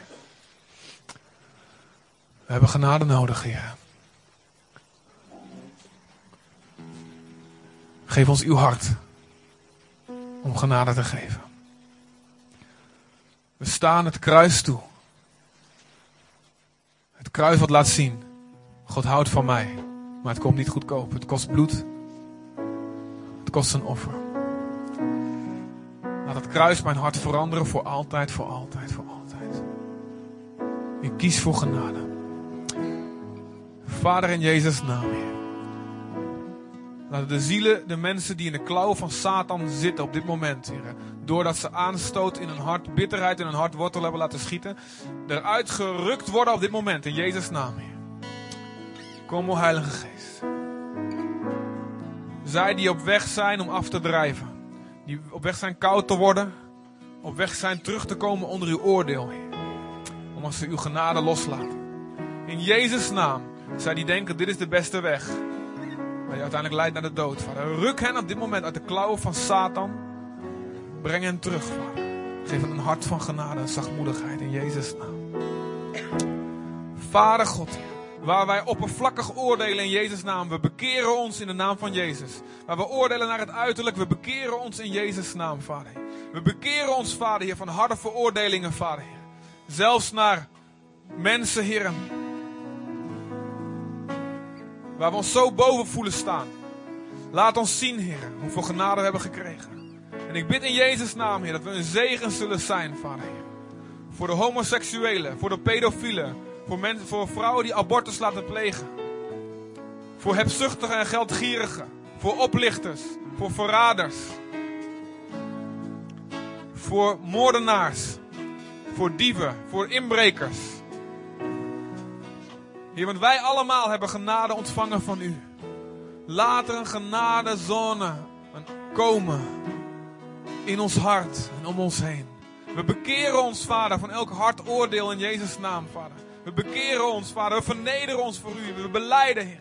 We hebben genade nodig, Heer. Geef ons uw hart om genade te geven. We staan het kruis toe. Het kruis wat laat zien, God houdt van mij, maar het komt niet goedkoop. Het kost bloed. Het kost een offer. Laat het kruis mijn hart veranderen voor altijd, voor altijd, voor altijd. Ik kies voor genade. Vader in Jezus' naam. Laat de zielen, de mensen die in de klauwen van Satan zitten op dit moment, Heer. Doordat ze aanstoot in hun hart, bitterheid in hun hart wortel hebben laten schieten. Eruit gerukt worden op dit moment, in Jezus' naam. Kom, o Heilige Geest. Zij die op weg zijn om af te drijven die op weg zijn koud te worden, op weg zijn terug te komen onder uw oordeel. Omdat ze uw genade loslaten. In Jezus' naam, zij die denken, dit is de beste weg. Maar je uiteindelijk leidt naar de dood, Vader. Ruk hen op dit moment uit de klauwen van Satan. Breng hen terug, Vader. Geef hen een hart van genade en zachtmoedigheid in Jezus' naam. Vader God, Waar wij oppervlakkig oordelen in Jezus' naam. We bekeren ons in de naam van Jezus. Waar we oordelen naar het uiterlijk. We bekeren ons in Jezus' naam, Vader. We bekeren ons, Vader, Heer, van harde veroordelingen, Vader. Heer. Zelfs naar mensen, Heer. Waar we ons zo boven voelen staan. Laat ons zien, Heer, hoeveel genade we hebben gekregen. En ik bid in Jezus' naam, Heer, dat we een zegen zullen zijn, Vader, Heer. Voor de homoseksuelen, voor de pedofielen, voor, voor vrouwen die abortus laten plegen. Voor hebzuchtigen en geldgierigen, voor oplichters, voor verraders. Voor moordenaars, voor dieven, voor inbrekers. Heer, want wij allemaal hebben genade ontvangen van u. Laat er een genadezone komen in ons hart en om ons heen. We bekeren ons, Vader, van elk hard oordeel in Jezus' naam, Vader. We bekeren ons, Vader. We vernederen ons voor u. We beleiden, Heer.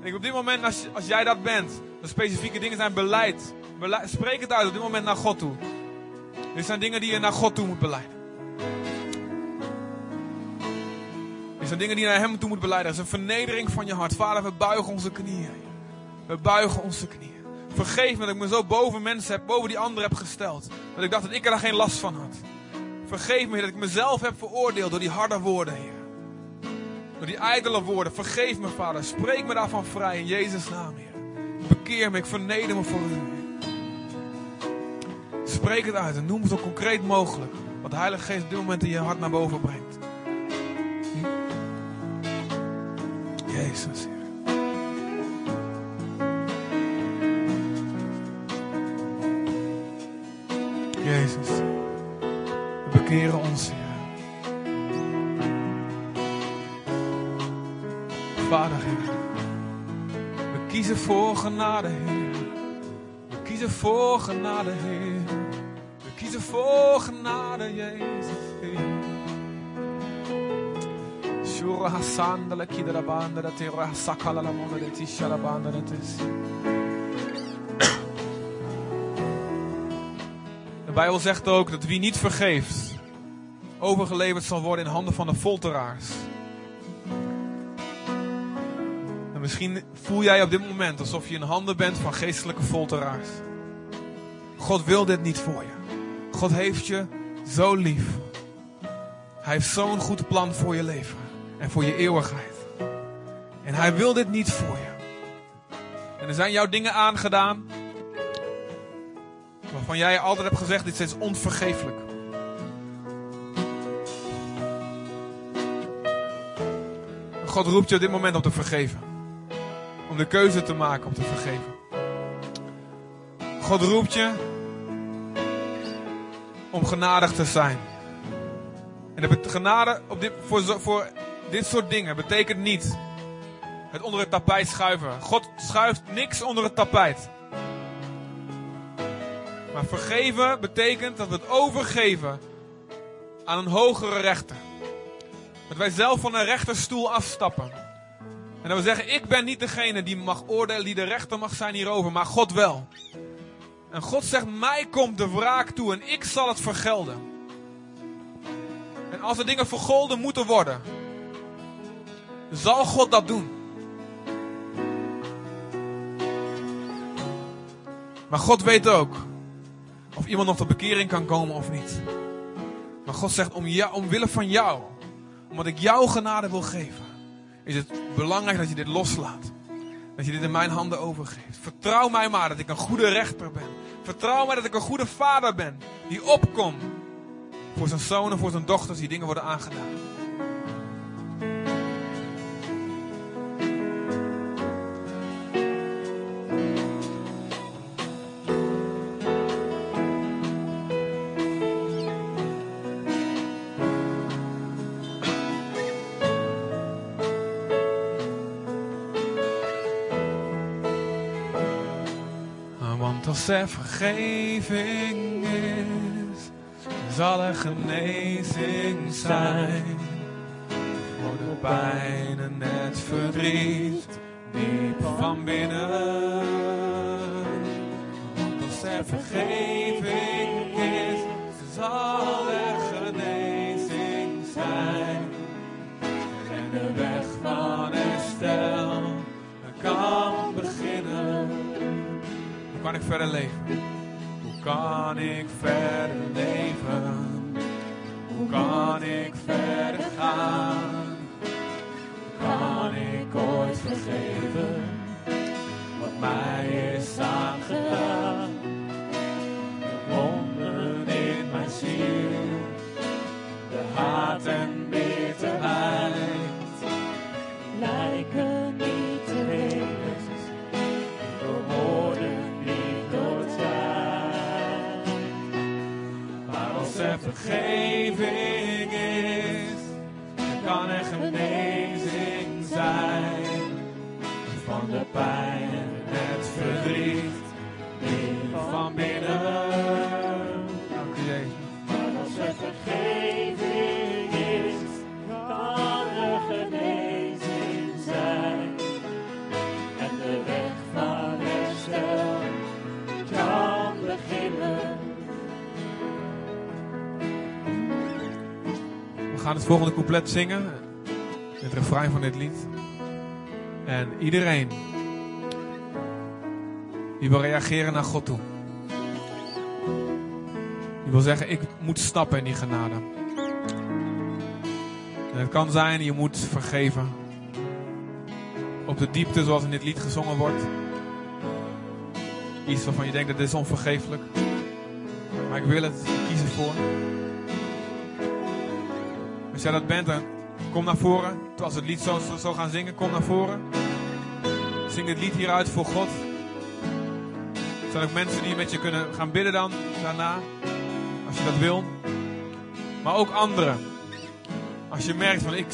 En ik op dit moment, als, als jij dat bent, de specifieke dingen zijn beleid. beleid. Spreek het uit op dit moment naar God toe. Dit zijn dingen die je naar God toe moet beleiden. Dit zijn dingen die je naar Hem toe moet beleiden. Dat is een vernedering van je hart. Vader, we buigen onze knieën. We buigen onze knieën. Vergeef me dat ik me zo boven mensen heb, boven die anderen heb gesteld. Dat ik dacht dat ik er daar geen last van had. Vergeef me dat ik mezelf heb veroordeeld door die harde woorden, Heer. Door die ijdele woorden. Vergeef me, Vader. Spreek me daarvan vrij in Jezus' naam, Heer. Bekeer me, ik verneder me voor u. Spreek het uit en noem het zo concreet mogelijk. Wat de Heilige Geest op dit moment in je hart naar boven brengt. Jezus, Heer. Jezus. We bekeren ons, Heer. We kiezen voor genade, Heer. We kiezen voor genade, Heer. We kiezen voor genade, Jezus, Heer. De. De Bijbel zegt ook dat wie niet vergeeft, overgeleverd zal worden in handen van de folteraars. Misschien voel jij op dit moment alsof je in handen bent van geestelijke folteraars. God wil dit niet voor je. God heeft je zo lief. Hij heeft zo'n goed plan voor je leven en voor je eeuwigheid. En hij wil dit niet voor je. En er zijn jouw dingen aangedaan waarvan jij altijd hebt gezegd, dit is onvergeeflijk. God roept je op dit moment om te vergeven. Om de keuze te maken om te vergeven. God roept je om genadig te zijn. En de genade op dit, voor, voor dit soort dingen betekent niet het onder het tapijt schuiven. God schuift niks onder het tapijt. Maar vergeven betekent dat we het overgeven aan een hogere rechter. Dat wij zelf van een rechterstoel afstappen. En dat we zeggen, ik ben niet degene die mag oordelen, die de rechter mag zijn hierover, maar God wel. En God zegt, mij komt de wraak toe en ik zal het vergelden. En als er dingen vergolden moeten worden, zal God dat doen. Maar God weet ook of iemand nog tot bekering kan komen of niet. Maar God zegt, om jou, omwille van jou, omdat ik jou genade wil geven, is het belangrijk dat je dit loslaat. Dat je dit in mijn handen overgeeft. Vertrouw mij maar dat ik een goede rechter ben. Vertrouw mij dat ik een goede vader ben. Die opkomt voor zijn zonen, voor zijn dochters die dingen worden aangedaan. Er vergeving is, zal er genezing zijn. Voor de pijn en het verdriet, diep van binnen. Want als er vergeving is, zal er genezing zijn. En de weg van herstel Hoe kan ik verder leven? Hoe kan ik verder leven? Hoe kan ik verder gaan? Kan ik ooit vergeven? Wat mij is aangedaan. De wonden in mijn ziel, de haat en vergeving is, dan kan er genezing zijn. Van de pijn gaan het volgende couplet zingen. Het refrein van dit lied. En iedereen die wil reageren naar God toe. Die wil zeggen, ik moet stappen in die genade. En het kan zijn, je moet vergeven. Op de diepte zoals in dit lied gezongen wordt. Iets waarvan je denkt, dat is onvergeeflijk. Maar ik wil het, ik kies ervoor. Als dat bent, kom naar voren. Als het lied zo, zo, zo gaan zingen, kom naar voren. Zing het lied hieruit voor God. Er zijn ook mensen die met je kunnen gaan bidden dan, daarna. Als je dat wil. Maar ook anderen. Als je merkt van, ik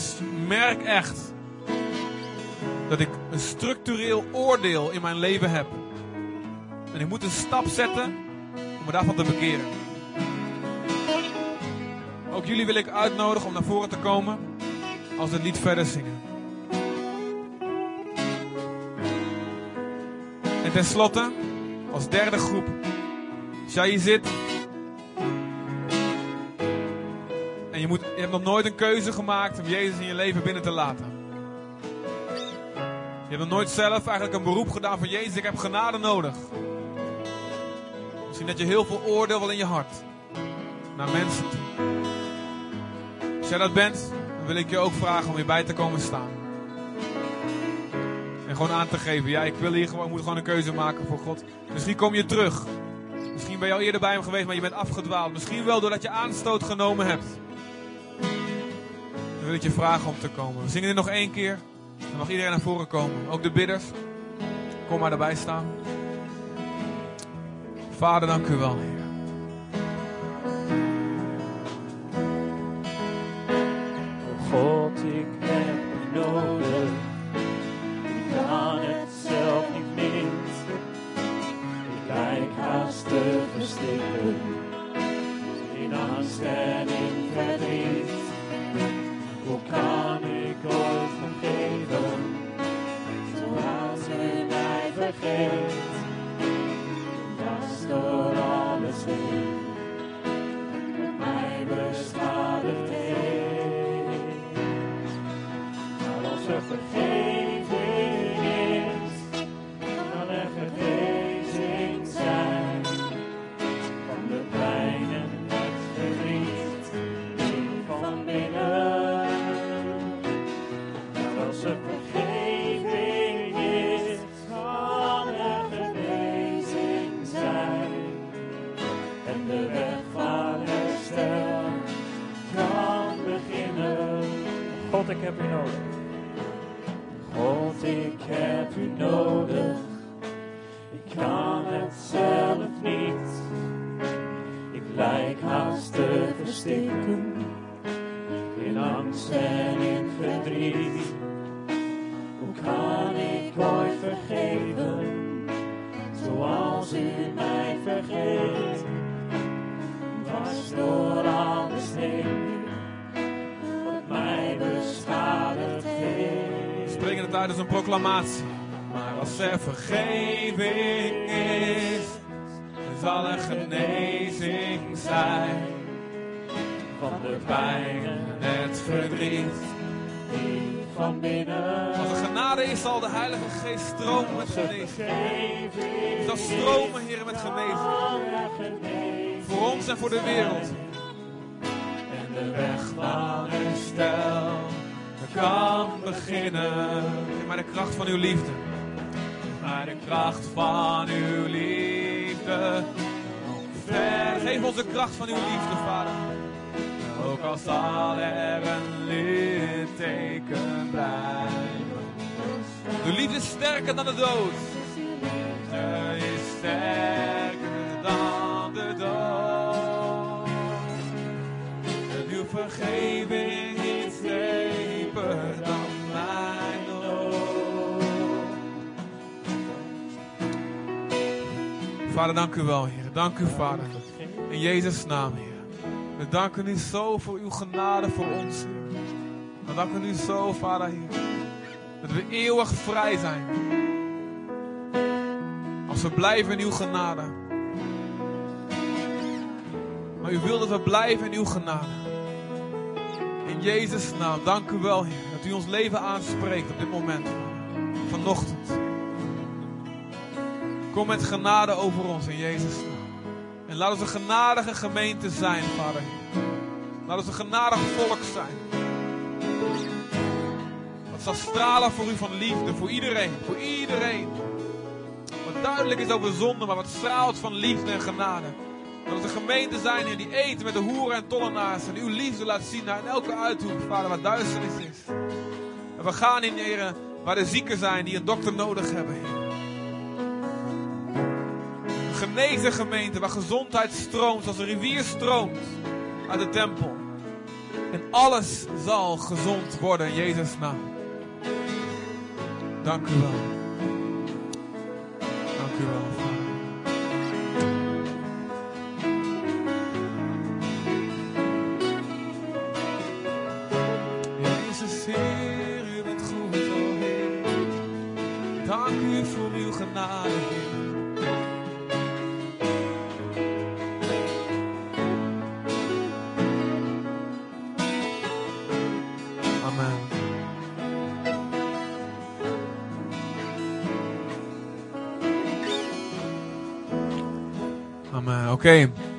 merk echt dat ik een structureel oordeel in mijn leven heb. En ik moet een stap zetten om me daarvan te bekeren. Ook jullie wil ik uitnodigen om naar voren te komen als het lied verder zingen. En tenslotte, als derde groep, als jij hier zit en je, moet, je hebt nog nooit een keuze gemaakt om Jezus in je leven binnen te laten. Je hebt nog nooit zelf eigenlijk een beroep gedaan van Jezus, ik heb genade nodig. Misschien dat je heel veel oordeel wel in je hart naar mensen toe. Als jij dat bent, dan wil ik je ook vragen om hierbij te komen staan. En gewoon aan te geven, ja, ik wil hier gewoon, moet gewoon een keuze maken voor God. Misschien kom je terug. Misschien ben je al eerder bij hem geweest, maar je bent afgedwaald. Misschien wel doordat je aanstoot genomen hebt. Dan wil ik je vragen om te komen. We zingen dit nog één keer. Dan mag iedereen naar voren komen. Ook de bidders. Kom maar erbij staan. Vader, dank u wel, Heer. God, ik heb u nodig. Ik kan het zelf niet meer. Ik lijk haast te verstikken. In angst en in verdriet. Hoe kan ik ooit vergeven? Zoals u mij vergeet. God, ik heb u nodig. Ik kan het zelf niet. Ik lijk haast te verstikken. In angst en in verdriet. Hoe kan ik ooit vergeven? Zoals u mij vergeet. Was door alles heen. Als een proclamatie. Maar als er vergeving is, zal er genezing zijn. Van de pijn En het verdriet. die van binnen. Als er genade is, zal de Heilige Geest stromen met genezing. Zal stromen, Heer, met genezing. Voor ons en voor de wereld. En de weg Van herstel kan beginnen. Geef mij de kracht van uw liefde. mij naar de kracht van uw liefde. Ver, geef ons de kracht van uw liefde, Vader. Ook al zal er een litteken blijven. De liefde is sterker dan de dood. De is sterker dan de dood. En uw vergeving Vader, dank u wel, Heer. Dank u, Vader. In Jezus' naam, Heer. We danken u zo voor uw genade voor ons, Heer. We danken u zo, Vader, Heer. Dat we eeuwig vrij zijn. Als we blijven in uw genade. Maar u wil dat we blijven in uw genade. In Jezus' naam, dank u wel, Heer. Dat u ons leven aanspreekt op dit moment. Vanochtend. Kom met genade over ons in Jezus' naam. En laat ons een genadige gemeente zijn, Vader. Laat ons een genadig volk zijn. Wat zal stralen voor u van liefde, voor iedereen, voor iedereen. Wat duidelijk is over zonde, maar wat straalt van liefde en genade. Dat we een gemeente zijn die eten met de hoeren en tollenaars. En uw liefde laat zien naar elke uithoek, Vader, waar duisternis is. En we gaan in, Heer, waar de zieken zijn die een dokter nodig hebben, genezen gemeente waar gezondheid stroomt, zoals een rivier stroomt uit de tempel. En alles zal gezond worden in Jezus' naam. Dank u wel. Amen.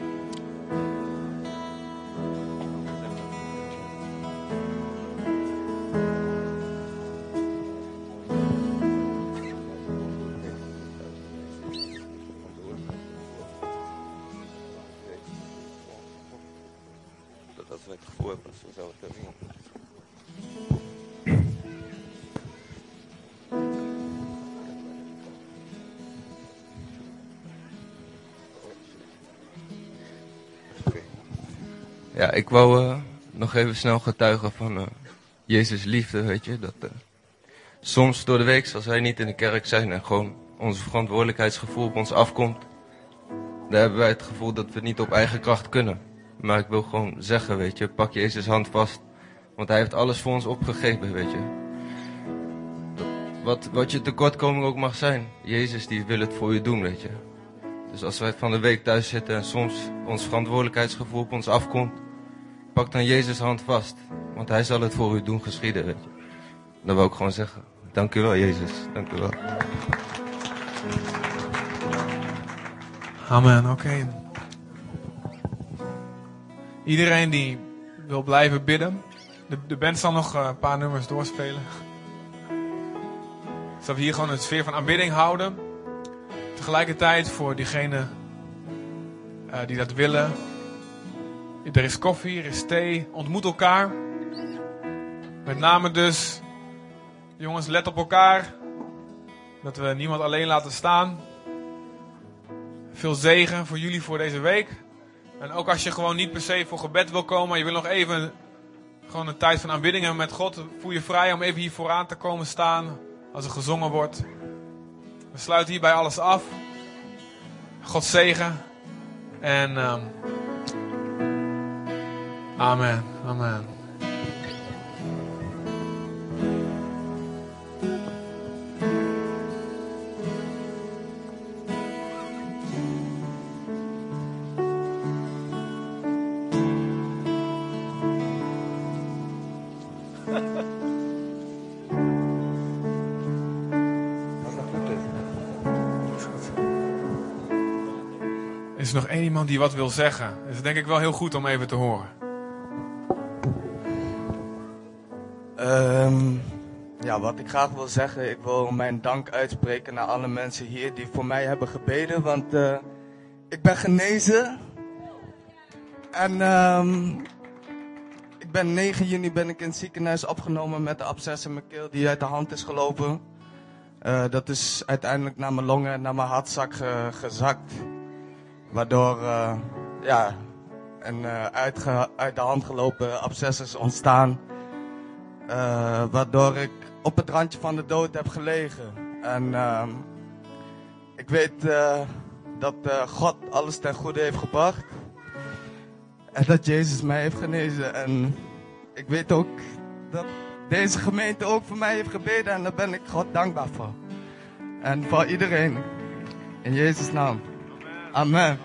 Ik wou eh, nog even snel getuigen van eh, Jezus liefde, weet je. Dat eh, soms door de week, als wij niet in de kerk zijn en gewoon onze verantwoordelijkheidsgevoel op ons afkomt, dan hebben wij het gevoel dat we niet op eigen kracht kunnen. Maar ik wil gewoon zeggen, weet je, pak Jezus hand vast. Want hij heeft alles voor ons opgegeven, weet je. Wat, wat je tekortkoming ook mag zijn. Jezus die wil het voor je doen, weet je. Dus als wij van de week thuis zitten en soms ons verantwoordelijkheidsgevoel op ons afkomt. Pak dan Jezus hand vast. Want hij zal het voor u doen geschieden, weet je. Dat wil ik gewoon zeggen. Dank u wel, Jezus. Dank u wel. Amen, oké. Iedereen die wil blijven bidden. De, de band zal nog eh, een paar nummers doorspelen. Zodat we hier gewoon een sfeer van aanbidding houden. Tegelijkertijd voor diegenen eh, die dat willen. Er is koffie, er is thee. Ontmoet elkaar. Met name dus, jongens, let op elkaar. Dat we niemand alleen laten staan. Veel zegen voor jullie voor deze week. En ook als je gewoon niet per se voor gebed wil komen, maar je wil nog even gewoon een tijd van aanbidding hebben met God, voel je vrij om even hier vooraan te komen staan als er gezongen wordt. We sluiten hierbij alles af. God zegen. En ehm, amen, amen. Er is nog één iemand die wat wil zeggen. Dat denk ik wel heel goed om even te horen. Ehm, Ja, wat ik graag wil zeggen, ik wil mijn dank uitspreken naar alle mensen hier die voor mij hebben gebeden, want eh, ik ben genezen. En ehm, ik ben 9 juni ben ik in het ziekenhuis opgenomen met de absces in mijn keel die uit de hand is gelopen. Eh, dat is uiteindelijk naar mijn longen en naar mijn hartzak ge- gezakt. Waardoor eh, ja, een uitge- uit de hand gelopen absces is ontstaan. Eh, waardoor ik op het randje van de dood heb gelegen. En ehm, ik weet eh, dat eh, God alles ten goede heeft gebracht. En dat Jezus mij heeft genezen. En ik weet ook dat deze gemeente ook voor mij heeft gebeden. En daar ben ik God dankbaar voor. En voor iedereen. In Jezus' naam. Amen.